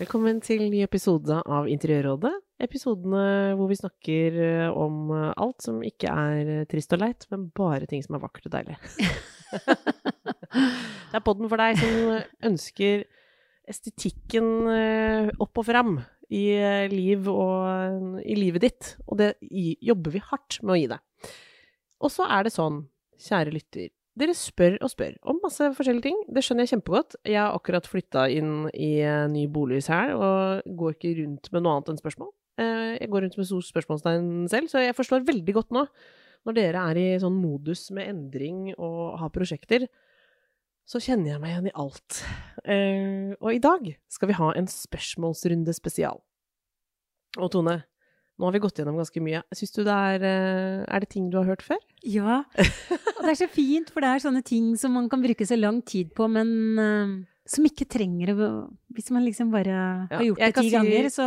Velkommen til ny episode av Interiørrådet. Episodene hvor vi snakker eh, om eh, alt som ikke er eh, trist og leit, men bare ting som er vakkert og deilig. det er podden for deg som ønsker estetikken opp og fram i, liv og, i livet ditt. Og det jobber vi hardt med å gi deg. Og så er det sånn, kjære lytter, dere spør og spør om masse forskjellige ting. Det skjønner jeg kjempegodt. Jeg har akkurat flytta inn i ny bolig her, og går ikke rundt med noe annet enn spørsmål. Eh, jeg går rundt med stor spørsmålstegn selv, så jeg forstår veldig godt nå, når dere er i sånn modus med endring og har prosjekter, så kjenner jeg meg igjen i alt. Eh, og i dag skal vi ha en spørsmålsrunde spesial. Og Tone, nå har vi gått gjennom ganske mye. Syns du det er eh, Er det ting du har hørt før? Ja. Og det er så fint, for det er sånne ting som man kan bruke så lang tid på, men uh, som ikke trenger å Hvis man liksom bare har gjort det ti si... ganger, så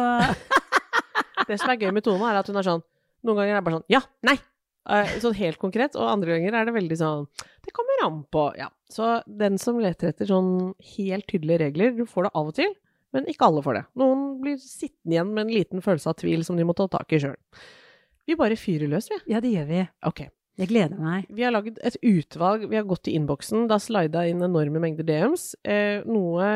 Det som er gøy med Tone, er at hun er sånn Noen ganger er det bare sånn Ja! Nei! Uh, sånn helt konkret. Og andre ganger er det veldig sånn Det kommer an på Ja. Så den som leter etter sånn helt tydelige regler, du får det av og til. Men ikke alle får det. Noen blir sittende igjen med en liten følelse av tvil som de må ta tak i sjøl. Vi bare fyrer løs, vi. Ja, det gjør vi. Ok. Jeg gleder meg. Vi har lagd et utvalg. Vi har gått i innboksen. Det har slida inn enorme mengder DMs. Eh, noe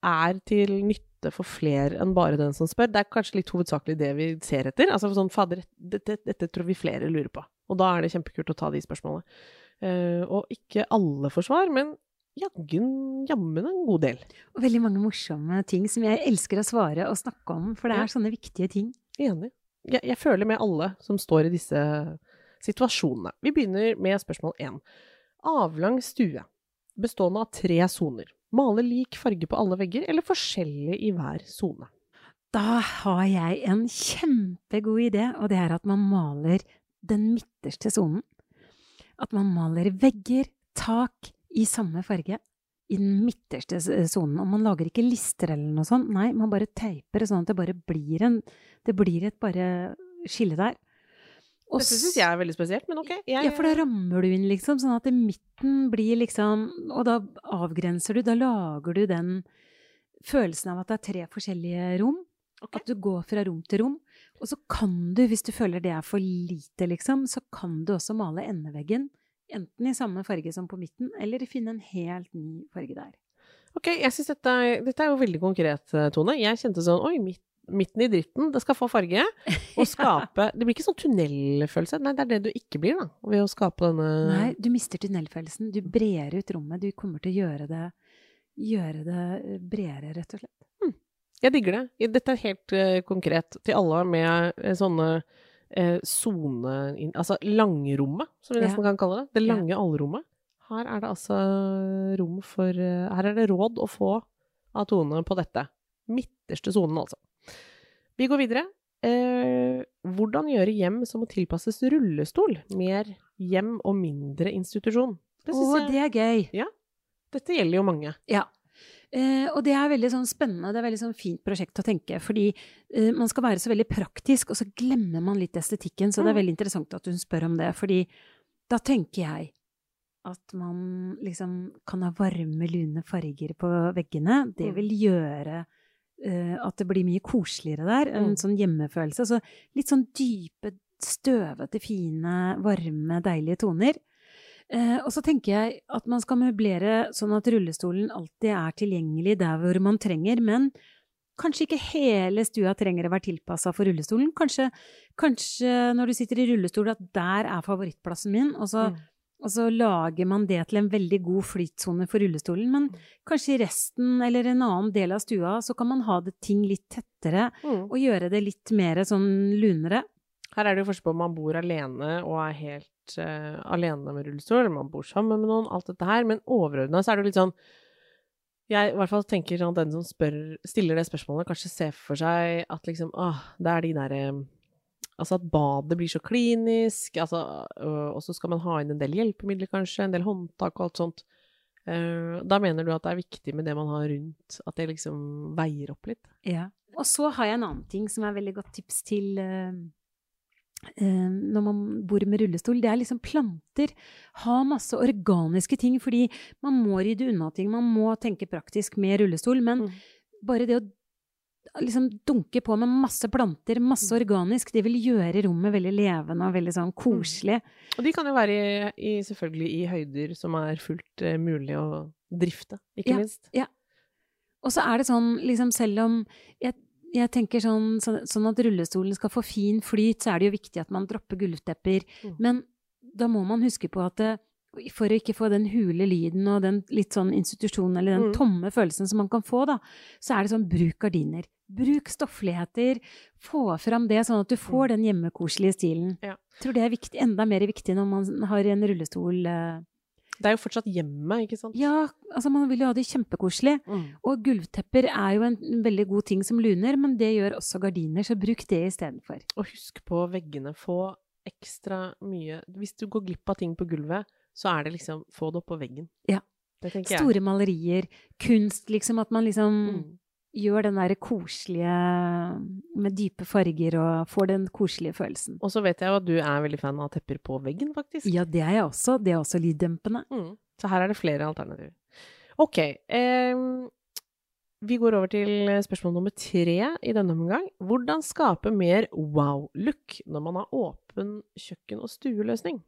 er til nytte for flere enn bare den som spør. Det er kanskje litt hovedsakelig det vi ser etter. Altså sånn, fader, dette, dette, tror vi flere lurer på. Og da er det kjempekult å ta de spørsmålene. Eh, og ikke alle får svar, men jaggu jammen en god del. Og veldig mange morsomme ting som jeg elsker å svare og snakke om, for det er ja. sånne viktige ting. Enig. Jeg, jeg, føler med alle som står i disse situasjonene. Vi begynner med spørsmål én. Avlang stue, bestående av tre soner. Male lik farge på alle vegger, eller forskjellig i hver sone? Da har jeg en kjempegod idé, og det er at man maler den midterste sonen. At man maler vegger, tak, i samme farge i den midterste sonen. Og man lager ikke lister eller noe sånt. Nei, man bare teiper sånn at det bare blir en Det blir et bare skille der. Og Dette syns jeg er veldig spesielt, men ok. Jeg... Ja, for da rammer du inn, liksom, sånn at i midten blir liksom Og da avgrenser du, da lager du den følelsen av at det er tre forskjellige rom. Okay. At du går fra rom til rom. Og så kan du, hvis du føler det er for lite, liksom, så kan du også male endeveggen enten i samme farge som på midten, eller finne en helt ny farge der. Ok, jeg synes dette, dette er jo veldig konkret, eh, Tone. Jeg kjente sånn Oi, midt, midten i dritten, det skal få farge. Og skape Det blir ikke sånn tunnelfølelse. Nei, det er det du ikke blir, da. Ved å skape denne Nei, du mister tunnelfølelsen. Du brer ut rommet. Du kommer til å gjøre det, gjøre det eh, bredere, rett og slett. Hmm. Jeg digger det. Dette er helt uh, konkret til alle med sånne sone eh, Altså langrommet, som vi nesten ja. kan kalle det. Det lange ja. allrommet. Her er det altså rom for eh, Her er det råd å få av Tone på dette. Midterste sonen, altså. Vi går videre. Eh, hvordan gjøre hjem som må tilpasses rullestol? Mer hjem og mindre institusjon. Å, jeg... det er gøy. Ja. Dette gjelder jo mange. Ja. Eh, og det er veldig sånn spennende, det er veldig sånn fint prosjekt å tenke. Fordi eh, man skal være så veldig praktisk, og så glemmer man litt estetikken. Så det er mm. veldig interessant at hun spør om det. Fordi da tenker jeg at man liksom kan ha varme, lune farger på veggene. Det mm. vil gjøre eh, at det blir mye koseligere der. En mm. sånn hjemmefølelse. Så litt sånn dype, støvete, fine, varme, deilige toner. Eh, og så tenker jeg at man skal møblere sånn at rullestolen alltid er tilgjengelig der hvor man trenger, men kanskje ikke hele stua trenger å være tilpassa for rullestolen. Kanskje, kanskje, når du sitter i rullestol, at der er favorittplassen min, og så, mm. og så lager man det til en veldig god flytsone for rullestolen. Men mm. kanskje i resten eller en annen del av stua så kan man ha det ting litt tettere mm. og gjøre det litt mer sånn lunere. Her er det jo forskjell på om man bor alene og er helt uh, alene med rullestol, eller man bor sammen med noen, alt dette her. Men overordna så er det jo litt sånn Jeg i hvert fall tenker at den som spør, stiller det spørsmålet, kanskje ser for seg at liksom Åh, det er de derre Altså at badet blir så klinisk, altså, øh, og så skal man ha inn en del hjelpemidler, kanskje, en del håndtak og alt sånt. Eh, da mener du at det er viktig med det man har rundt, at det liksom veier opp litt? Ja. Og så har jeg en annen ting som er veldig godt tips til eh, eh, når man bor med rullestol. Det er liksom planter. Ha masse organiske ting, fordi man må rydde unna ting. Man må tenke praktisk med rullestol, men Mm. bare det å liksom dunke på med masse planter, masse Mm. organisk, det vil gjøre rommet veldig levende og veldig sånn koselig. Og de kan jo være i, i, selvfølgelig i høyder som er fullt eh, mulig å drifte, ikke Ja. minst. Og så er det sånn, liksom selv om jeg, jeg tenker sånn, sånn, at rullestolen skal få fin flyt, så er det jo viktig at man dropper gulvtepper. Mm. Men da må man huske på at det, for å ikke få den hule lyden og den litt sånn institusjonen, eller den Mm. tomme følelsen som man kan få, da, så er det sånn bruk gardiner. Bruk stoffligheter. Få fram det, sånn at du får den hjemmekoselige stilen. Mm. Ja. Jeg tror det er viktig, enda mer viktig når man har en rullestol. eh. Det er jo fortsatt hjemme, ikke sant? Ja, altså man vil jo ha det kjempekoselig. Mm. Og gulvtepper er jo en veldig god ting som luner, men det gjør også gardiner, så bruk det istedenfor. Og husk på veggene. Få ekstra mye Hvis du går glipp av ting på gulvet, så er det liksom Få det opp på veggen. Ja. Store malerier, kunst, liksom. At man liksom Mm. Gjør den derre koselige med dype farger og får den koselige følelsen. Og så vet jeg jo at du er veldig fan av tepper på veggen, faktisk. Ja, det er jeg også. Det er også lyddempende. Mm. Så her er det flere alternativer. Ok. Eh, vi går over til spørsmål nummer tre i denne omgang. Hvordan skape mer wow-look når man har åpen kjøkken- og stueløsning?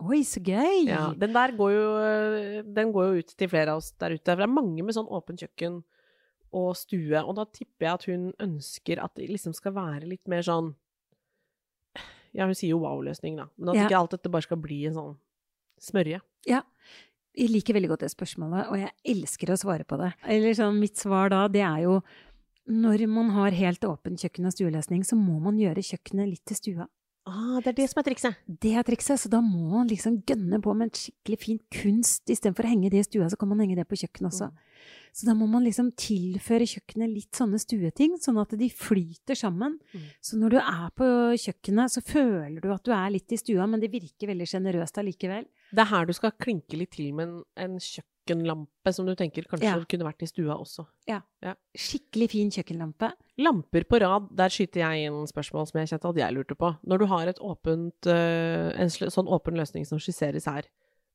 Oi, så gøy! Ja, den der går jo, den går jo ut til flere av oss der ute. For det er mange med sånn åpen kjøkken og stue, og da tipper jeg at hun ønsker at det liksom skal være litt mer sånn Ja, hun sier jo wow-løsning, da, men at Ja. ikke alt dette bare skal bli en sånn smørje. Ja. Jeg liker veldig godt det spørsmålet, og jeg elsker å svare på det. Eller sånn, mitt svar da, det er jo når man har helt åpen kjøkken- og stueløsning, så må man gjøre kjøkkenet litt til stua. Ah, det er det som er trikset. Det er trikset, så da må man liksom gønne på med en skikkelig fin kunst. Istedenfor å henge det i stua, så kan man henge det på kjøkkenet også. Mm. Så da må man liksom tilføre kjøkkenet litt sånne stueting, sånn at de flyter sammen. Mm. Så når du er på kjøkkenet, så føler du at du er litt i stua, men det virker veldig sjenerøst allikevel. Det er her du skal klinke litt til med en, en kjøkkenlampe som du tenker kanskje Ja. kunne vært i stua også. Ja, Skikkelig fin kjøkkenlampe. Lamper på rad, der skyter jeg inn spørsmål som jeg kjente at jeg lurte på. Når du har åpent, øh, en sånn åpen løsning som skisseres her,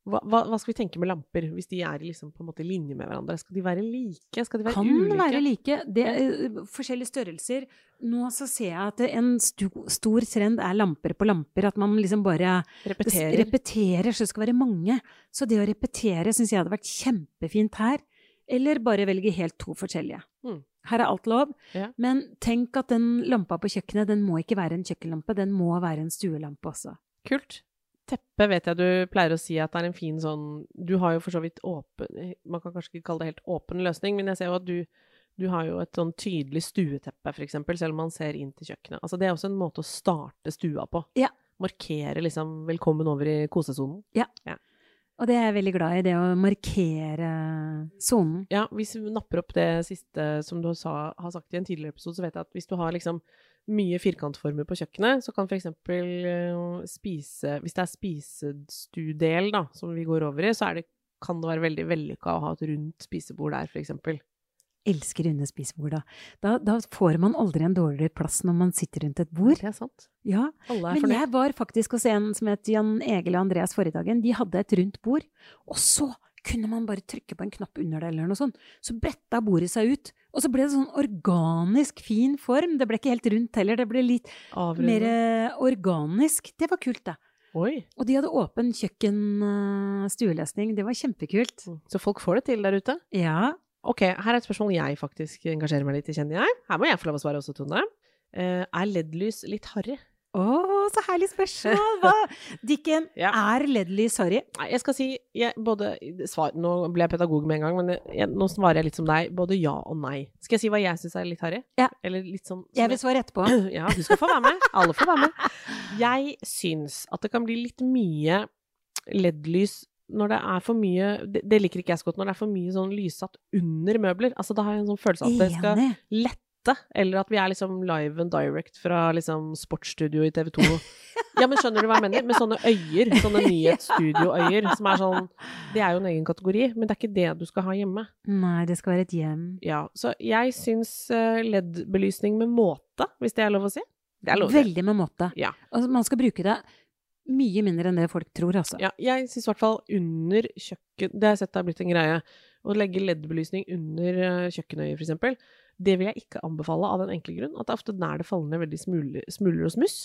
hva, hva, hva skal vi tenke med lamper, hvis de er liksom på en måte linje med hverandre? Skal de være like? Skal de være Kan ulike? være like. Det er uh, forskjellige størrelser. Nå så ser jeg at en sto, stor trend er lamper på lamper. At man liksom bare Repeterer. repeterer, så det skal være mange. Så det å repetere syns jeg hadde vært kjempefint her. Eller bare velge helt to forskjellige. Mm. Her er alt lov. Ja. Men tenk at den lampa på kjøkkenet, den må ikke være en kjøkkenlampe, den må være en stuelampe også. Kult. Teppe vet jeg du pleier å si at det er en fin sånn Du har jo for så vidt åpen Man kan kanskje ikke kalle det helt åpen løsning, men jeg ser jo at du, du har jo et sånn tydelig stueteppe, for eksempel, selv om man ser inn til kjøkkenet. Altså det er også en måte å starte stua på. Ja. Markere liksom 'velkommen over i kosesonen'. Og det er jeg veldig glad i, det å markere sonen. Ja, hvis vi napper opp det siste som du sa, har sagt i en tidligere episode, så vet jeg at hvis du har liksom mye firkantformer på kjøkkenet, så kan eksempel eh, spise Hvis det er spisestudel, da, som vi går over i, så er det, kan det være veldig vellykka å ha et rundt spisebord der, eksempel. Elsker runde spisebord, da. da. Da får man aldri en dårligere plass når man sitter rundt et bord. Det er sant. Ja, er Men fornøyd. jeg var faktisk hos en som het Jan Egil og Andreas forrige dagen. De hadde et rundt bord, og så kunne man bare trykke på en knapp under det, eller noe sånt. Så bretta bordet seg ut, og så ble det sånn organisk fin form. Det ble ikke helt rundt heller, det ble litt Avrunde. mer eh, organisk. Det var kult, da. Oi. Og de hadde åpen kjøkken-stueløsning. Det var kjempekult. Så folk får det til der ute. Ja. Ok, her er et spørsmål jeg faktisk engasjerer meg litt i, kjenner jeg. Her må jeg få lov å svare også, Tone. Uh, er LED-lys litt harry? Å, så herlig spørsmål! Hva? Dikken, Ja. er LED-lys harry? Nei, jeg skal si jeg, både svar, Nå ble jeg pedagog med en gang, men jeg, nå svarer jeg litt som deg. Både ja og nei. Skal jeg si hva jeg syns er litt harry? Ja. Eller litt sånn som Jeg vil svare etterpå. Ja, du skal få være med. Alle får være med. Jeg syns at det kan bli litt mye LED-lys når det er for mye det, det liker ikke jeg så godt, når det er for mye sånn lyssatt under møbler. Altså, da har jeg en sånn følelse av at det skal lette, eller at vi er liksom live and direct fra liksom sportsstudio i TV 2. Ja, men skjønner du hva jeg mener? Med sånne øyer, sånne nyhetsstudioøyer, som er sånn Det er jo en egen kategori, men det er ikke det du skal ha hjemme. Nei, det skal være et hjem. Ja, så jeg syns eh, LED-belysning med måte, hvis det er lov å si. Det er lov. Veldig med måte. Ja. Altså, man skal bruke det mye mindre enn det folk tror, altså. Ja, jeg syns i hvert fall under kjøkken Det har jeg sett det har blitt en greie. Å legge LED-belysning under eh, kjøkkenøyet, eksempel. Det vil jeg ikke anbefale av den enkle grunn at det er ofte nær det faller ned veldig smuler, smuler og smuss.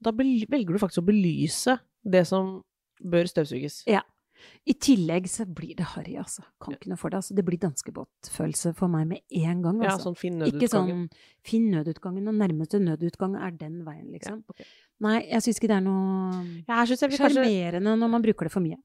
Da velger du faktisk å belyse det som bør støvsuges. Ja. I tillegg så blir det harry, altså. Kan ikke noe for det. Altså, det blir danskebåtfølelse for meg med en gang, Altså. Ja, sånn sånn fin ikke sånn finn nødutgangen, og nærmeste nødutgang er den veien, liksom. Ja, ok. Nei, jeg syns ikke det er noe Ja, sjarmerende når man bruker det for mye.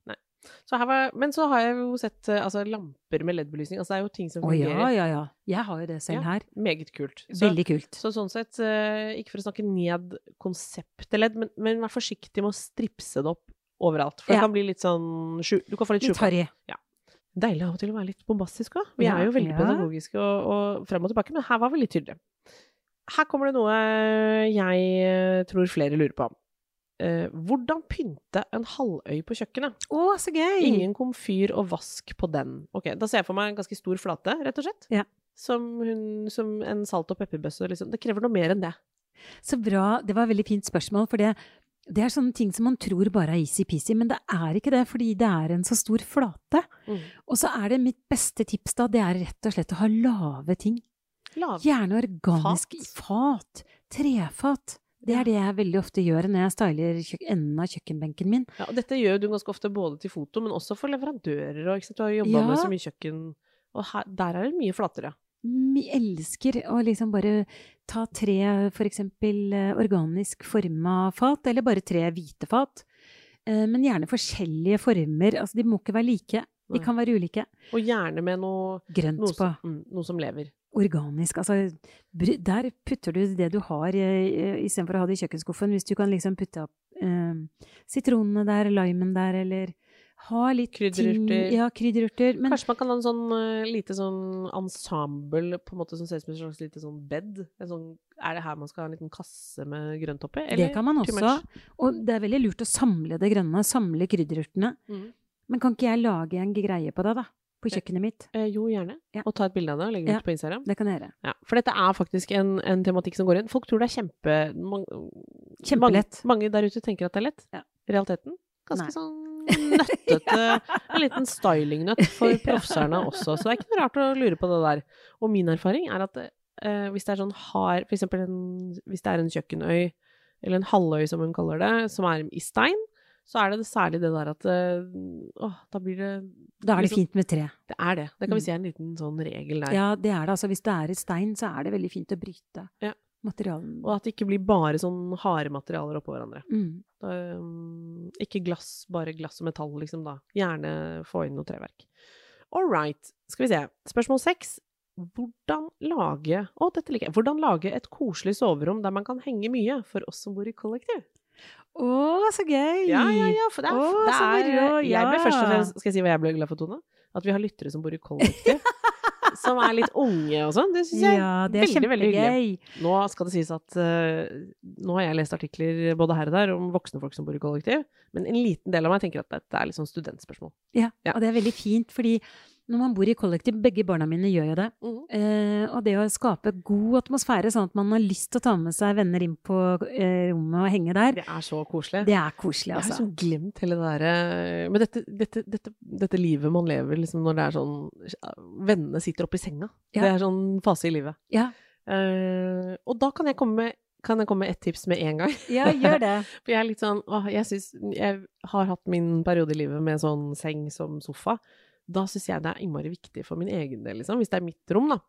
så her var, Men så har jeg jo sett eh, altså, lamper med LED-belysning. Altså, det er jo ting som fungerer. Å ja, ja, ja. Jeg har jo det selv Ja. her. Meget kult. Så, Veldig kult. så sånn sett, eh, ikke for å snakke ned konseptet LED, men, men vær forsiktig med å stripse det opp overalt. For det kan bli litt sånn Du kan få litt Litt sjuka. harry. Deilig av og til å være litt bombastisk òg. Vi Ja, er jo veldig ja. pedagogiske og, og frem og tilbake, men her var vi litt tydelige. Her kommer det noe jeg eh, tror flere lurer på. Eh, hvordan pynte en halvøy på kjøkkenet? Å, så gøy! Ingen komfyr og vask på den. Ok, Da ser jeg for meg en ganske stor flate, rett og slett. Ja. Som, hun, som en salt- og pepperbøsse. Liksom. Det krever noe mer enn det. Så bra. Det var et veldig fint spørsmål, for det, det er sånne ting som man tror bare er easy-peasy, men det er ikke det, fordi det er en så stor flate. Og så er det mitt beste tips da, det er rett og slett å ha lave ting. Lav. Gjerne organisk fat. Trefat. Det er det jeg veldig ofte gjør når jeg styler enden av kjøkkenbenken min. Ja, og dette gjør du ganske ofte både til foto, men også for leverandører. Og? Du har jo jobba Ja. med så mye kjøkken, og her, der er det mye flatere. Vi elsker å liksom bare ta tre, for eksempel eh, organisk forma fat, eller bare tre hvite fat. Eh, Men gjerne forskjellige former. Altså, de må ikke være like. De kan være ulike. Og gjerne med noe, Grønt noe, på. som, mm, noe som lever. Organisk. Altså, der putter du det du har eh, istedenfor å ha det i kjøkkenskuffen. Hvis du kan liksom putte opp eh, sitronene der, limen der, eller ha litt Krydderurter. Ja, krydderurter. Men Kanskje man kan ha en sånn uh, lite sånn ensemble på en måte som ser ut som et slags lite sånn bed? En sånn, er det her man skal ha en liten kasse med grønt oppi? det kan man også. Og det er veldig lurt å samle det grønne, samle krydderurtene. Mm. Men kan ikke jeg lage en greie på det, da? På kjøkkenet mitt? Eh, jo, gjerne. Ja. Og ta et bilde av det og legge det Ja. ut på Instagram. Det kan jeg gjøre. Ja, for dette er faktisk en, en tematikk som går inn. Folk tror det er kjempe... man- Kjempelett. Mange, mange der ute tenker at det er lett. Ja. Realiteten ganske Nei. sånn nøttete. En liten stylingnøtt for proffserne også. Så det er ikke noe rart å lure på det der. Og min erfaring er at eh, hvis det er sånn hard For eksempel en, hvis det er en kjøkkenøy, eller en halvøy som hun kaller det, som er i stein, så er det særlig det der at Å, da blir det Da er det liksom- fint med tre. Det er det. Det kan vi Mm. si er en liten sånn regel der. Ja, det er det. Altså, hvis det er i stein, så er det veldig fint å bryte Ja. materialen. Og at det ikke blir bare sånn harde materialer oppå hverandre. Mm. Da, um, ikke glass, bare glass og metall, liksom, da. Gjerne få inn noe treverk. All right. Skal vi se. Spørsmål seks. Hvordan lage Å, dette liker jeg. Hvordan lage et koselig soverom der man kan henge mye, for oss som bor i kollektiv? Å, så gøy! Ja, ja, ja. For det er, Å, det er moro, Jeg ble først og fremst Skal jeg si hva jeg ble glad for, Tone? At vi har lyttere som bor i kollektiv. som er litt unge og sånn. Det syns jeg Ja, det er veldig, veldig hyggelig. Nå skal det sies at uh, nå har jeg lest artikler både her og der om voksne folk som bor i kollektiv, men en liten del av meg tenker at dette er litt sånn studentspørsmål. Ja, Ja. og det er veldig fint, fordi når man bor i kollektiv, begge barna mine gjør jo det, eh, og det å skape god atmosfære, sånn at man har lyst til å ta med seg venner inn på eh, rommet og henge der, Det er så koselig. det er koselig, altså. jeg har så liksom glemt hele det derre Men dette, dette, dette, dette livet man lever liksom når det er sånn Vennene sitter oppe i senga. Ja. Det er sånn fase i livet. Ja, Eh, og da kan jeg komme med kan jeg komme med ett tips med en gang? ja gjør det. For jeg er litt sånn åh, jeg synes, Jeg har hatt min periode i livet med sånn seng som sofa. Da syns jeg det er innmari viktig for min egen del, liksom, hvis det er mitt rom, da,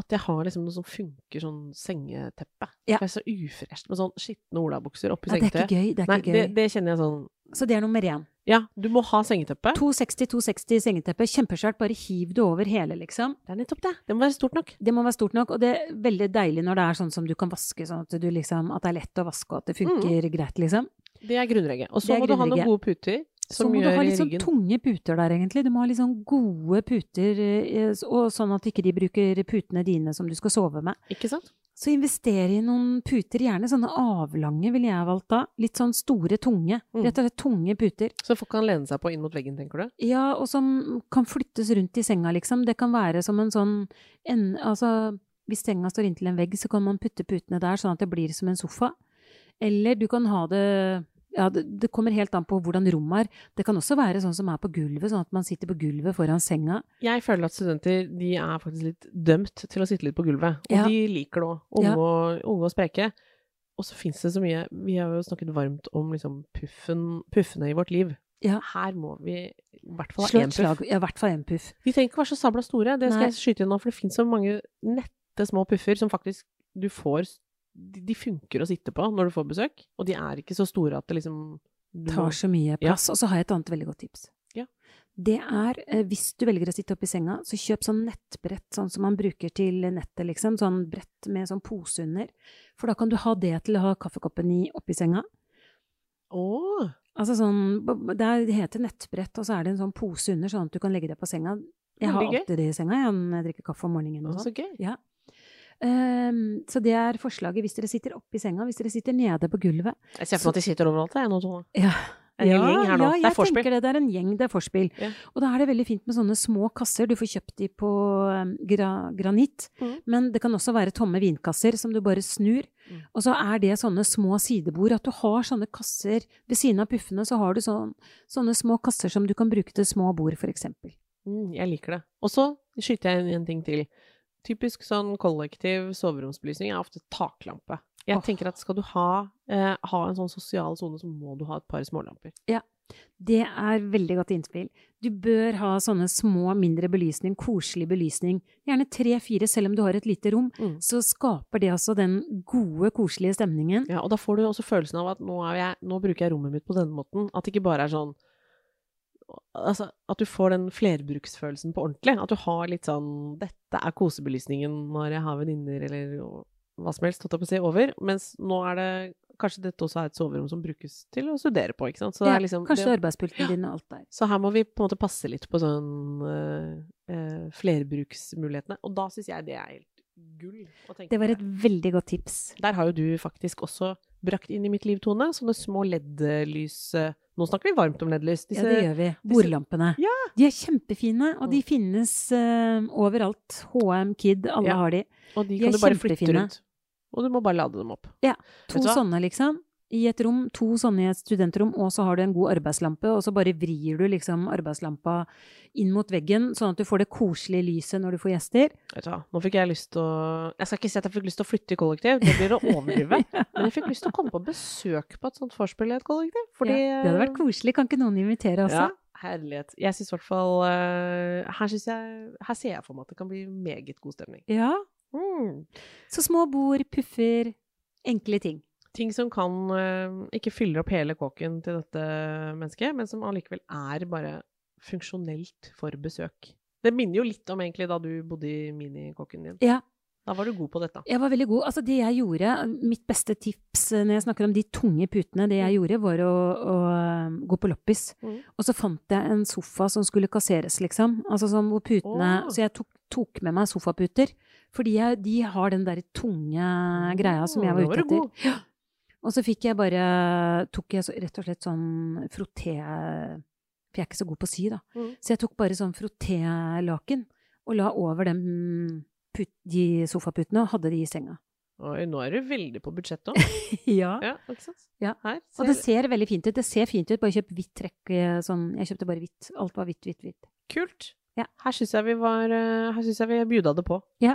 at jeg har liksom noe som funker sånn sengeteppe. Ja. For jeg er så ufresh med sånn skitne olabukser oppi Ja, det er ikke gøy. Det er Nei, ikke gøy. det kjenner jeg sånn Så det er nummer én. Ja, du må ha sengeteppe. 260, 260 sengeteppe. Kjempesvært. Bare hiv det over hele, liksom. Det er nettopp det. Det må være stort nok. Det må være stort nok, og det er veldig deilig når det er sånn som du kan vaske, sånn at, du liksom, at det er lett å vaske, og at det funker greit, liksom. Det er grunnregget. Og så må du ha noen gode puter Så må du ha litt sånn tunge puter der, egentlig. Du må ha litt sånn gode puter, eh, og sånn at ikke de bruker putene dine som du skal sove med. Ikke sant? Så invester i noen puter, gjerne sånne avlange, ville jeg ha valgt da. Litt sånn store, tunge. Mm. Rett og slett tunge puter. Så folk kan lene seg på inn mot veggen, tenker du? Ja, og som kan flyttes rundt i senga, liksom. Det kan være som en sånn en, Altså, hvis senga står inntil en vegg, så kan man putte putene der, sånn at det blir som en sofa. Eller du kan ha det ja, det, det kommer helt an på hvordan rommet er. Det kan også være sånn som er på gulvet, sånn at man sitter på gulvet foran senga. Jeg føler at studenter de er faktisk litt dømt til å sitte litt på gulvet. Og Ja. de liker det òg. Unge, Ja. unge og spreke. Og så fins det så mye Vi har jo snakket varmt om liksom puffen, puffene i vårt liv. Ja. Her må vi i hvert fall ha én puff. Ja, i hvert fall én puff. Vi trenger ikke være så sabla store. Det skal Nei. jeg skyte inn nå, for det fins så mange nette små puffer som faktisk du får de, de funker å sitte på når du får besøk, og de er ikke så store at det liksom Tar så mye Ja. Og så har jeg et annet veldig godt tips. Ja. Det er, eh, hvis du velger å sitte oppi senga, så kjøp sånn nettbrett, sånn som man bruker til nettet, liksom. Sånn brett med sånn pose under. For da kan du ha det til å ha kaffekoppen i oppi senga. Åh. Altså sånn, det er- heter nettbrett, og så er det en sånn pose under, sånn at du kan legge det på senga. Jeg har alltid det i senga jeg, når jeg drikker kaffe om morgenen. Og Så sånn. gøy. Ja. Ehm, så det er forslaget hvis dere sitter oppi senga, hvis dere sitter nede på gulvet. Jeg ser for meg at de sitter overalt, jeg nå, Tone. Ja, En hel gjeng her nå. Ja, Det er det. Det er en gjeng, det er forspill. Ja. Og da er det veldig fint med sånne små kasser. Du får kjøpt de på um, gra granitt. mm. Men det kan også være tomme vinkasser som du bare snur. Mm. Og så er det sånne små sidebord. At du har sånne kasser ved siden av puffene, så har du sånn, sånne små kasser som du kan bruke til små bord, for eksempel. Mm, jeg liker det. Og så skyter jeg inn en ting til. Typisk sånn kollektiv soveromsbelysning er ofte taklampe. Jeg oh. tenker at skal du ha, eh, ha en sånn sosial sone, så må du ha et par smålamper. Ja, Det er veldig godt innspill. Du bør ha sånne små, mindre belysning, koselig belysning. Gjerne tre-fire, selv om du har et lite rom. Mm. Så skaper det altså den gode, koselige stemningen. Ja, og da får du også følelsen av at nå, jeg, nå bruker jeg rommet mitt på denne måten. At det ikke bare er sånn Altså, at du får den flerbruksfølelsen på ordentlig. At du har litt sånn Dette er kosebelysningen når jeg har venninner eller hva som helst, holdt jeg på å si, over. Mens nå er det Kanskje dette også er et soverom som brukes til å studere på, ikke sant. Så Ja, er liksom kanskje det, arbeidspulten din og alt der. Så her må vi på en måte passe litt på sånn uh, uh, flerbruksmulighetene. Og da syns jeg det er helt gull å tenke Det var et veldig godt tips. Der har jo du faktisk også brakt inn i mitt liv, Tone, sånne små LED-lys. eh, Nå snakker vi varmt om LED-lys. Ja, det gjør vi. Bordlampene. Ja. De er kjempefine, og de finnes uh, overalt. HM, Kid, alle Ja. har de. Og de de kan du bare flytte rundt. Og du må bare lade dem opp. Ja. To sånne, liksom. I et rom, to sånne i et studentrom, og så har du en god arbeidslampe, og så bare vrir du liksom arbeidslampa inn mot veggen, sånn at du får det koselige lyset når du får gjester. Vet du hva, nå fikk jeg lyst til å Jeg skal ikke si at jeg fikk lyst til å flytte i kollektiv, det blir å overdrive. Men jeg fikk lyst til å komme på besøk på et sånt vorspiel i et kollektiv. Fordi ja, det hadde vært koselig. Kan ikke noen invitere også? Ja, herlighet. Jeg syns i hvert fall eh, her, jeg, her ser jeg for meg at det kan bli meget god stemning. Ja. Mm. Så små bord, puffer, enkle ting. Ting som kan uh, ikke fyller opp hele kåken til dette mennesket, men som allikevel er bare funksjonelt for besøk. Det minner jo litt om egentlig da du bodde i minikåken din. Ja. Da var du god på dette. Jeg var veldig god. Altså, det jeg gjorde, mitt beste tips eh, når jeg snakker om de tunge putene, det jeg gjorde, var å, å um, gå på loppis. Mm. Og så fant jeg en sofa som skulle kasseres, liksom. Altså sånn hvor putene oh. Så jeg tok, tok med meg sofaputer. Fordi jeg, de har den derre tunge greia som jeg var ute etter. Ja. Og så fikk jeg bare Tok jeg så, rett og slett sånn frotté For jeg er ikke så god på å sy, da. Mm. Så jeg tok bare sånn frottélaken og la over dem put, de sofaputene og hadde de i senga. Oi, nå er du veldig på budsjett òg. Ja. Ja, ikke sant? Ja. Her Og det ser ser veldig fint ut. Det ser fint ut, bare kjøp hvitt trekk eh, sånn. Jeg kjøpte bare hvitt. Alt var hvitt, hvitt, hvitt. kult. Ja. Her syns jeg vi var eh, Her syns jeg vi bjuda det på. Ja.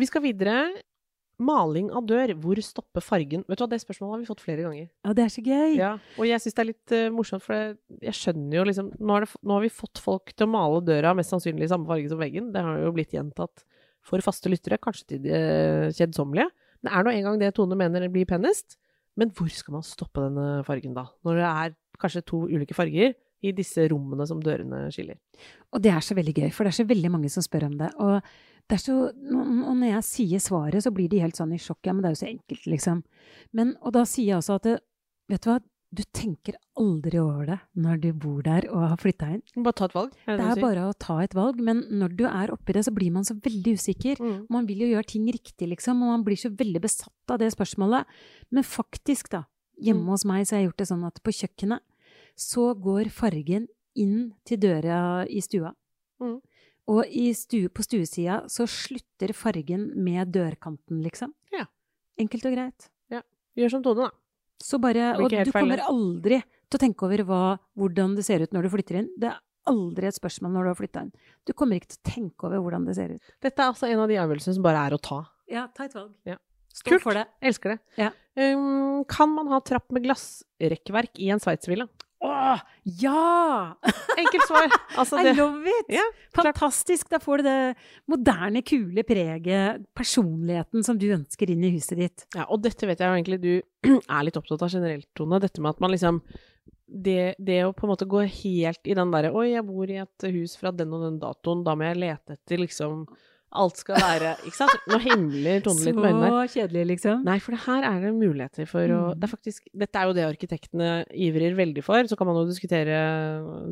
Vi skal videre. Maling av dør. Hvor stopper fargen? Vet du hva, Det spørsmålet har vi fått flere ganger. Ja, det er så gøy. Ja, og jeg syns det er litt uh, morsomt, for jeg, jeg skjønner jo liksom nå, det, nå, har vi fått folk til å male døra mest sannsynlig i samme farge som veggen. Det har jo blitt gjentatt for faste lyttere, kanskje til de uh, kjedsommelige. Det er nå engang det Tone mener blir pennest. Men hvor skal man stoppe denne fargen da? Når det er kanskje to ulike farger i disse rommene som dørene skiller. Og det er så veldig gøy, for det er så veldig mange som spør om det. Og, det er så, og når jeg sier svaret, så blir de helt sånn i sjokk. Ja, men det er jo så enkelt, liksom. Men, og da sier jeg også at vet du hva, du tenker aldri over det når du bor der og har flytta inn. Bare ta et valg. Er det, det er bare å ta et valg, men når du er oppi det, så blir man så veldig usikker. Mm. Man vil jo gjøre ting riktig, liksom, og man blir så veldig besatt av det spørsmålet. Men faktisk, da, hjemme mm. hos meg så har jeg gjort det sånn at på kjøkkenet så går fargen inn til døra i stua. Mm. Og stue, på stuesida så slutter fargen med dørkanten, liksom. Ja. Enkelt og greit. Ja. Gjør som Tone, da. Så bare, og du kommer aldri til å tenke over hva, hvordan det ser ut når du flytter inn. Det er aldri et spørsmål når du har flytta inn. Du kommer ikke til å tenke over hvordan det ser ut. Dette er altså en av de avgjørelsene som bare er å ta. Ja, ta et valg. Ja. Stå Kult. for det. Elsker det. Ja. Um, kan man ha trapp med glassrekkverk i en sveitsvilla? Åh, ja! Enkelt svar. Altså I love it! Ja, Fantastisk. Da får du det moderne, kule preget, personligheten som du ønsker inn i huset ditt. Ja, og dette vet jeg jo egentlig du er litt opptatt av generelt, Tone. Dette med at man liksom det, det, å på en måte gå helt i den derre Oi, jeg bor i et hus fra den og den datoen, da må jeg lete etter liksom Alt skal være Ikke sant? Nå himler Tone litt med øynene. Så kjedelig, liksom. Nei, for her er det muligheter for å mm. det er faktisk, Dette er jo det arkitektene ivrer veldig for. Så kan man jo diskutere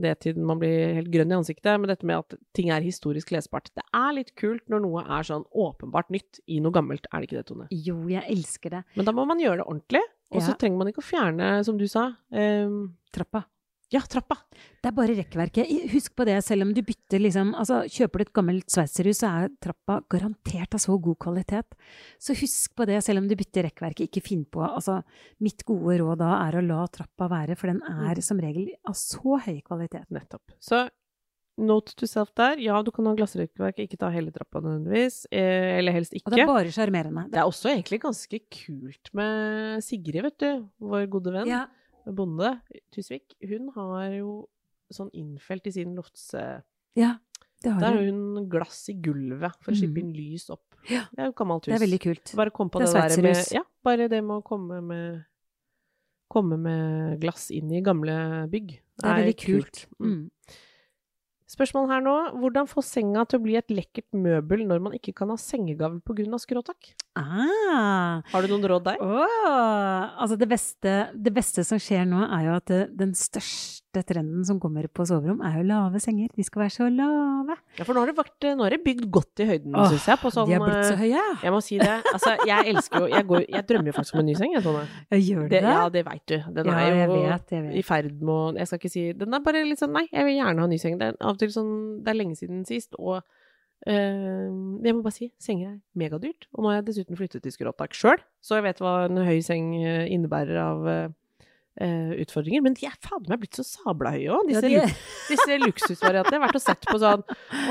det til man blir helt grønn i ansiktet, men dette med at ting er historisk lesbart. Det er litt kult når noe er sånn åpenbart nytt i noe gammelt, er det ikke det, Tone? Jo, jeg elsker det. Men da må man gjøre det ordentlig. Og så ja. trenger man ikke å fjerne, som du sa eh, Trappa. Ja, trappa. Det er bare rekkverket. Husk på det, selv om du bytter liksom Altså, kjøper du et gammelt sveitserhus, så er trappa garantert av så god kvalitet. Så husk på det, selv om du bytter rekkverket. Ikke finn på Altså, mitt gode råd da er å la trappa være, for den er mm. som regel av så høy kvalitet. Nettopp. Så note to self der. Ja, du kan ha glassrekkverk, ikke ta hele trappa nødvendigvis. Eh, eller helst ikke. Og det er bare sjarmerende. Det er også egentlig ganske kult med Sigrid, vet du. Vår gode venn. Ja bonde, Tusvik, hun har jo sånn innfelt i sin lofts... Ja, det har hun. Der har hun glass i gulvet for å mm. slippe inn lys opp. Ja. Det er jo gammelt hus. Det er veldig kult. Bare kom på det, det der med Ja, bare det med å komme med Komme med glass inn i gamle bygg. Det er, er veldig kult. kult. Mm. Spørsmål her nå. Hvordan få senga til å bli et lekkert møbel når man ikke kan ha sengegavl pga. skråtak? Ah. Har du noen råd der? Oh, altså det beste, det beste, som skjer nå, er jo at det, den største trenden som kommer på soverom, er jo lave senger. De skal være så lave. Ja, for nå har det, vært, nå har det bygd godt i høyden, oh, syns jeg. På sånn, de er blitt så høye. Jeg må si det. Altså, jeg elsker jo Jeg, går, jeg drømmer jo faktisk om en ny seng, jeg, Tone. Gjør du det? Ja, det veit du. Den ja, er jo jeg vet, jeg vet. i ferd med å Jeg skal ikke si Den er bare litt sånn Nei, jeg vil gjerne ha en ny seng. Det er av og til sånn Det er lenge siden sist, og Uh, jeg må bare si, senger er megadyrt. Og nå har jeg dessuten flyttet til skråtak sjøl, så jeg vet hva en høy seng eh, innebærer av uh, uh, utfordringer. Men de er fader meg blitt så sabla høye òg, disse, ja, disse luksusvariantene. Jeg har vært og sett på sånn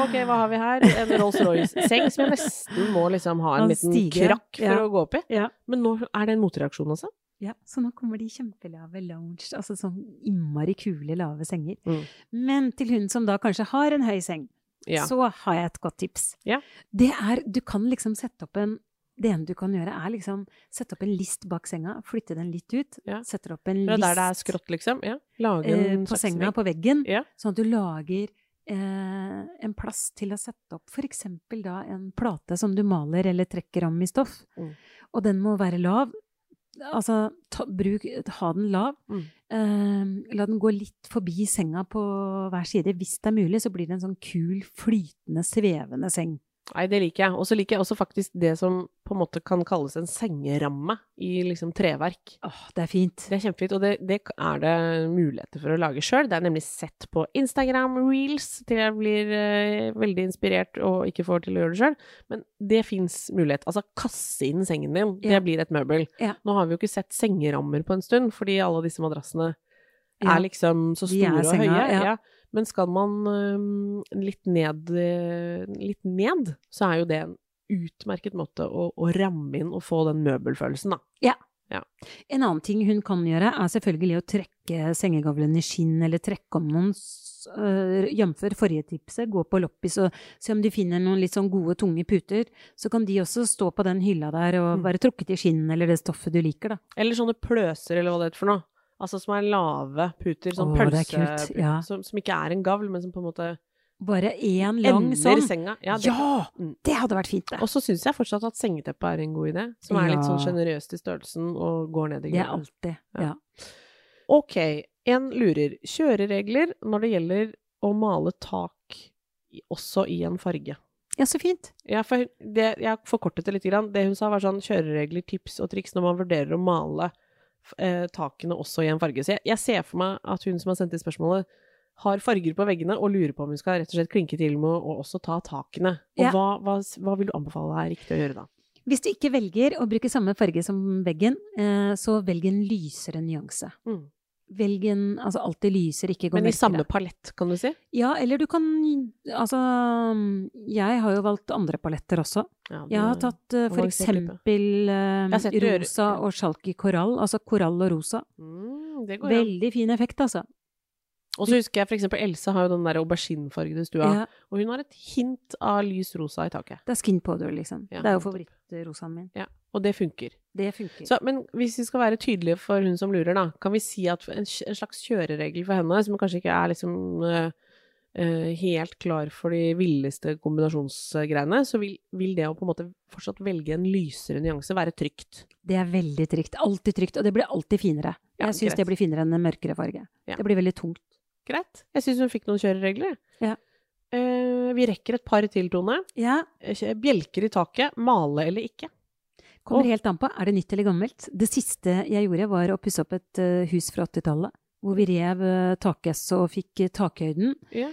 Ok, hva har vi her? En Rolls-Royce-seng som jeg nesten må liksom ha en liten stiger. krakk for ja. å gå opp i. Ja. Men nå er det en motreaksjon, også. Ja, så nå kommer de kjempelave lounge, altså sånn innmari kule, lave senger. Mm. Men til hun som da kanskje har en høy seng, ja. så har jeg et godt tips. Ja. Det er Du kan liksom sette opp en det ene du kan gjøre, er liksom sette opp en list bak senga, flytte den litt ut. Ja. Setter opp en Fra list der det er skrått, liksom? Ja. Lage en eh, På senga, på veggen. Ja. Sånn at du lager eh, en plass til å sette opp eksempel da en plate som du maler eller trekker om i stoff. Mm. Og den må være lav. Altså, ta, bruk, ha den lav. Mm. Eh, la den gå litt forbi senga på hver side. Hvis det er mulig, så blir det en sånn kul, flytende, svevende seng. Nei, det liker jeg. Og så liker jeg også faktisk det som på en måte kan kalles en sengeramme i liksom treverk. Åh, det er fint. Det er kjempefint, og det, det er det muligheter for å lage sjøl. Det er nemlig sett på Instagram reels til jeg blir eh, veldig inspirert og ikke får til å gjøre det sjøl. Men det fins mulighet. Altså kasse inn sengen din, Ja. det blir et møbel. Ja. Nå har vi jo ikke sett sengerammer på en stund, fordi alle disse madrassene Ja. er liksom så store og høye. ja. Ja. Men skal man um, litt ned litt ned, så er jo det en utmerket måte å, å ramme inn og få den møbelfølelsen, da. En annen ting hun kan gjøre, er selvfølgelig å trekke sengegavlen i skinn, eller trekke om noen, øh, jf. forrige tipset, gå på loppis og se om de finner noen litt sånn gode, tunge puter. Så kan de også stå på den hylla der og Mm. være trukket i skinn, eller det stoffet du liker, da. Eller sånne pløser, eller hva det heter for noe. Altså som er lave puter, sånn Åh, pølseputer, ja. som, som ikke er en gavl, men som på en måte Bare én lang sånn. senga. Ja! Det, Ja! Mm. Det hadde vært fint, det. Og så syns jeg fortsatt at sengeteppet er en god idé, som er litt sånn Ja. sjenerøst i størrelsen og går ned i Det er alltid. Ja. Ja. Ok, en lurer. Kjøreregler når det gjelder å male tak også i en farge. ja, så fint. Ja, for det, jeg forkortet det litt. Grann. Det hun sa var sånn kjøreregler, tips og triks når man vurderer å male eh, takene også i en farge. Så jeg, jeg ser for meg at hun som har sendt inn spørsmålet, har farger på veggene og lurer på om hun skal rett og slett klinke til med å også ta takene. Og Ja. hva, hva, hva vil du anbefale er riktig å gjøre da? Hvis du ikke velger å bruke samme farge som veggen, eh, så velg en lysere nyanse. Mm. Velg en Altså alltid lyser, ikke gå Men i mørkere. samme palett, kan du si? Ja, eller du kan Altså, jeg har jo valgt andre paletter også. Ja, Jeg har tatt uh, for eksempel uh, rosa og sjalk i korall. Altså korall og rosa. mm, Det går an. Veldig fin effekt, altså. Og så husker jeg for eksempel Elsa har jo den der auberginefargede stua, Ja, og hun har et hint av lys rosa i taket. det er skin powder, liksom. Ja, det er jo favorittrosaen min. Ja, og det funker. Det funker. Så, men hvis vi skal være tydelige for hun som lurer, da, kan vi si at en, slags kjøreregel for henne, som kanskje ikke er liksom uh, helt klar for de villeste kombinasjonsgreiene, så vil, vil det å på en måte fortsatt velge en lysere nyanse være trygt. Det er veldig trygt. Alltid trygt. Og det blir alltid finere. Ja, Jeg syns det blir finere enn en mørkere farge. Ja. Det blir veldig tungt. Greit. Jeg syns hun fikk noen kjøreregler. Ja. Uh, vi rekker et par til, Tone. Ja, Bjelker i taket, male eller ikke? Kommer helt an på. Er det nytt eller gammelt? Det siste jeg gjorde, var å pusse opp et eh, hus fra 80-tallet. Hvor vi rev uh, takesset og fikk eh, takhøyden. Ja,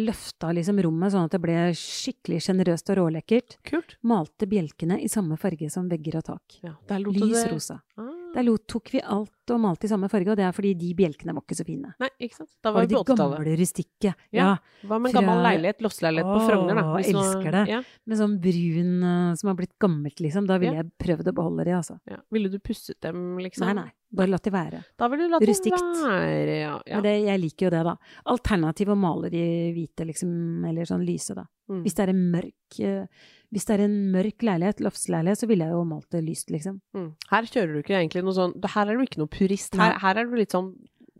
løfta liksom rommet sånn at det ble skikkelig sjenerøst og rålekkert. kult. Malte bjelkene i samme farge som vegger og tak. Ja, Lys rosa. Ah. Der tok vi alt og malte i samme farge, og det er fordi de bjelkene var ikke så fine. Nei, ikke sant. Da Var var det de gamle rustikke? Ja. Ja. Hva med en gammel leilighet, losseleilighet på Frogner, da? Hvis elsker det. Ja, Med sånn brun eh, som har blitt gammelt, liksom. Da ville Ja. jeg prøvd å beholde de, altså. ja. Ville du pusset dem, liksom? Nei, nei. Bare latt de være. Da ville du latt Rustikt. være, ja. ja. Men det, jeg liker jo det, da. Alternativ å male de hvite, liksom, eller sånn lyse, da. Mm. Hvis det er en mørk eh, Hvis det er en mørk leilighet, loftsleilighet, så ville jeg jo malt det lyst, liksom. Mm. Her kjører du ikke egentlig noe sånn Her er du ikke noe purist. Her, her er du litt sånn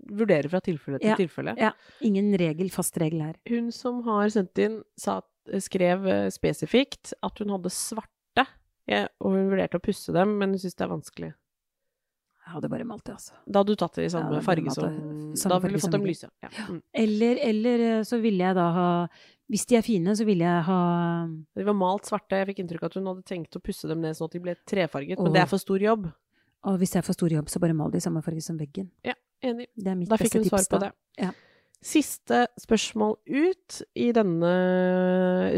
Vurderer fra tilfelle til Ja. tilfelle. Ja. Ingen regel, fast regel her. Hun som har sendt inn, sa, skrev eh, spesifikt at hun hadde svarte, ja, og hun vurderte å pusse dem, men hun syns det er vanskelig. Jeg hadde bare malt det, altså. Da hadde du tatt det i samme Ja, farge som Da ville du fått dem lyse. Ja. Mm. Eller, eller eh, så ville jeg da ha Hvis de er fine, så ville jeg ha De var malt svarte. Jeg fikk inntrykk av at hun hadde tenkt å pusse dem ned sånn at de ble trefarget, men det er for stor jobb. Og hvis er for stor jobb, så bare mal de i samme farge som veggen. Ja, Enig. Det er mitt Da fikk beste hun svar på det. Ja. Siste spørsmål ut i denne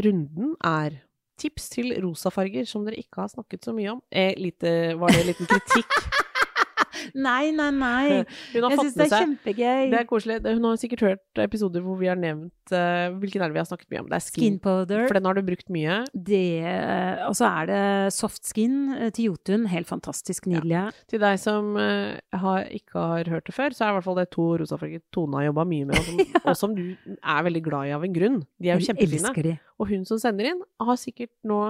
runden er tips til rosafarger som dere ikke har snakket så mye om. Eh, lite, var det en liten kritikk? Nei, nei, nei! Hun har Jeg syns det er kjempegøy. Det er koselig. Hun har sikkert hørt episoder hvor vi har nevnt uh, Hvilken er det vi har snakket mye om? Det er skin. Skin powder. For den har du brukt mye. Det, og så er det soft skin eh, til Jotun. Helt fantastisk nydelige. Til deg som uh, har, ikke har hørt det før, så er i hvert fall det to rosafarger Tone har jobba mye med, og som, og som du er veldig glad i av en grunn. De er jo kjempefine. Og hun som sender inn, har sikkert nå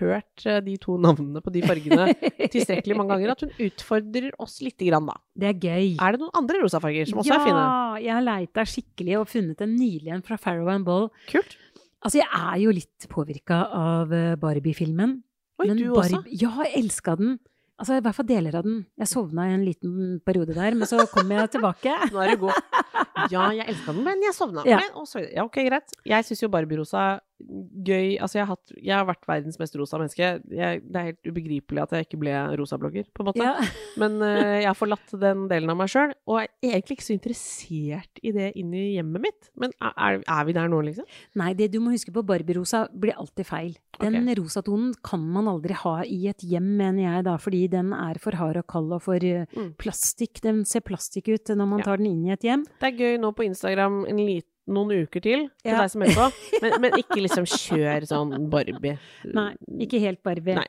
hørt eh, de to navnene på de fargene tilstrekkelig mange ganger at hun utfordrer oss lite grann, da. Det er gøy. Er det noen andre rosafarger som også ja, er fine? Ja, jeg har leita skikkelig og funnet en nylig en fra Farrow and Ball. Kult. Altså, jeg er jo litt påvirka av eh, Barbie-filmen. Oi, men du også? Barbie- Ja, jeg elska den. Altså i hvert fall deler av den. Jeg sovna i en liten periode der, men så kom jeg tilbake. Nå er du god. Ja, jeg elska den, men jeg sovna. Ja. Men, og så, ja, ok, greit. Jeg syns jo Barbie-rosa gøy Altså, jeg har, hatt, jeg har vært verdens mest rosa menneske. Jeg, det er helt ubegripelig at jeg ikke ble rosa-blogger, på en måte. Ja. Men uh, jeg har forlatt den delen av meg sjøl, og er egentlig ikke så interessert i det inn i hjemmet mitt. Men er, er vi der nå, liksom? Nei, det du må huske på, Barbie-rosa blir alltid feil. Den okay. rosatonen kan man aldri ha i et hjem, mener jeg da, fordi den er for hard og kald og for eh, Mm. plastikk. Den ser plastikk ut når man Ja. tar den inn i et hjem. Det er gøy nå på Instagram en lit, noen uker til, til Ja. deg som hører på, men, men ikke liksom kjør sånn Barbie. Nei, ikke helt Barbie. Nei.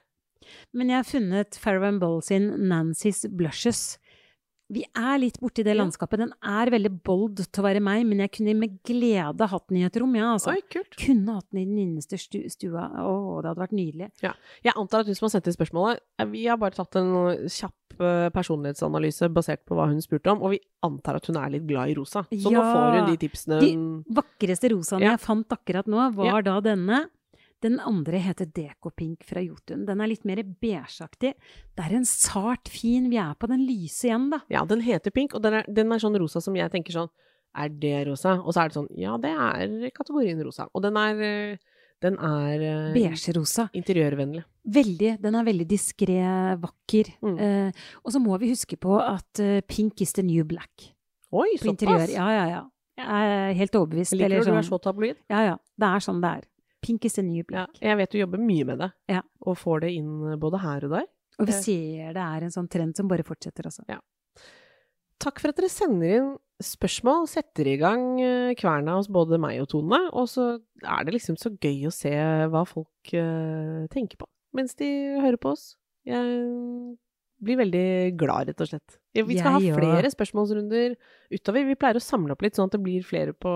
Men jeg har funnet Farrow Boll sin Nancy's Blushes. Vi er litt borti det landskapet. Den er veldig bold til å være meg, men jeg kunne med glede hatt den i et rom, ja, altså. Oi, kult. Kunne hatt den i den innerste stua. Å, det hadde vært nydelig. Jeg antar at du som har sendt inn spørsmålet, eh, vi har bare tatt en kjapp personlighetsanalyse basert på hva hun spurte om, og vi antar at hun er litt glad i rosa. Så nå får hun de tipsene De vakreste rosaene Ja. jeg fant akkurat nå, var Ja. da denne. Den andre heter Dekopink fra Jotun. Den er litt mer beigeaktig. Det er en sart fin Vi er på den lyse igjen, da. Ja, den heter pink, og den er, den er sånn rosa som jeg tenker sånn Er det rosa? Og så er det sånn Ja, det er kategorien rosa. Og den er eh, Den er eh, Beigerosa. interiørvennlig. Veldig. Den er veldig diskré, vakker. Mm. Uh, og så må vi huske på at uh, pink is the new black Oi, på interiør. såpass! Ja, ja, ja. Jeg er helt overbevist. Jeg liker eller sånn. du er sånn- så tabloid. Ja, ja. Det er sånn det er. Pink is the new Ja, black. jeg vet du jobber mye med det, Ja. og får det inn både her og der. Og vi ser det er en sånn trend som bare fortsetter, altså. Takk for at dere sender inn spørsmål, setter i gang eh, kverna hos både meg og Tone, og så er det liksom så gøy å se hva folk eh, tenker på mens de hører på oss. Jeg blir veldig glad, rett og slett. Vi skal ha flere spørsmålsrunder utover. Vi pleier å samle opp litt, sånn at det blir flere på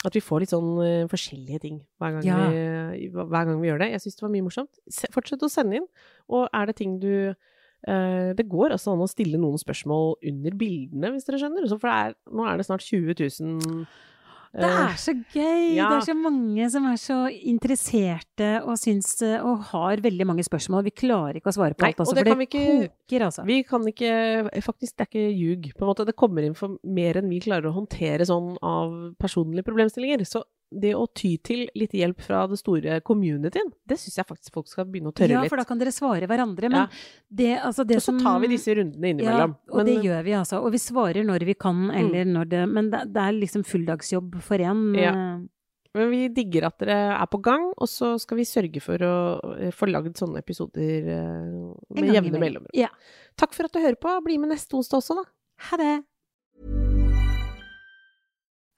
At vi får litt sånn uh, forskjellige ting hver gang, Ja. vi, hver gang vi gjør det. Jeg syns det var mye morsomt. Se, fortsett å sende inn. Og er det ting du Det går altså an å stille noen spørsmål under bildene, hvis dere skjønner. For det er, nå er det snart 20 000 Det er så gøy! ja. Det er så mange som er så interesserte og syns og har veldig mange spørsmål. Vi klarer ikke å svare på Nei, alt, altså, det for det ikke- koker, altså. Vi kan ikke Faktisk, det er ikke ljug. På en måte. Det kommer inn for mer enn vi klarer å håndtere sånn av personlige problemstillinger. Så det å ty til litt hjelp fra det store communityen, det syns jeg faktisk folk skal begynne å tørre litt. ja, for da kan dere svare hverandre. Men Ja. det, altså det og så som tar vi disse rundene innimellom. Ja, og Men- Mm. det gjør vi altså. Og vi svarer når vi kan, eller når det Men det, det er liksom fulldagsjobb for én. Ja. eh, Men vi digger at dere er på gang, og så skal vi sørge for å eh, få lagd sånne episoder eh, med jevne mellomrom. Ja. Takk for at du hører på. Bli med neste onsdag også, da. Ha det!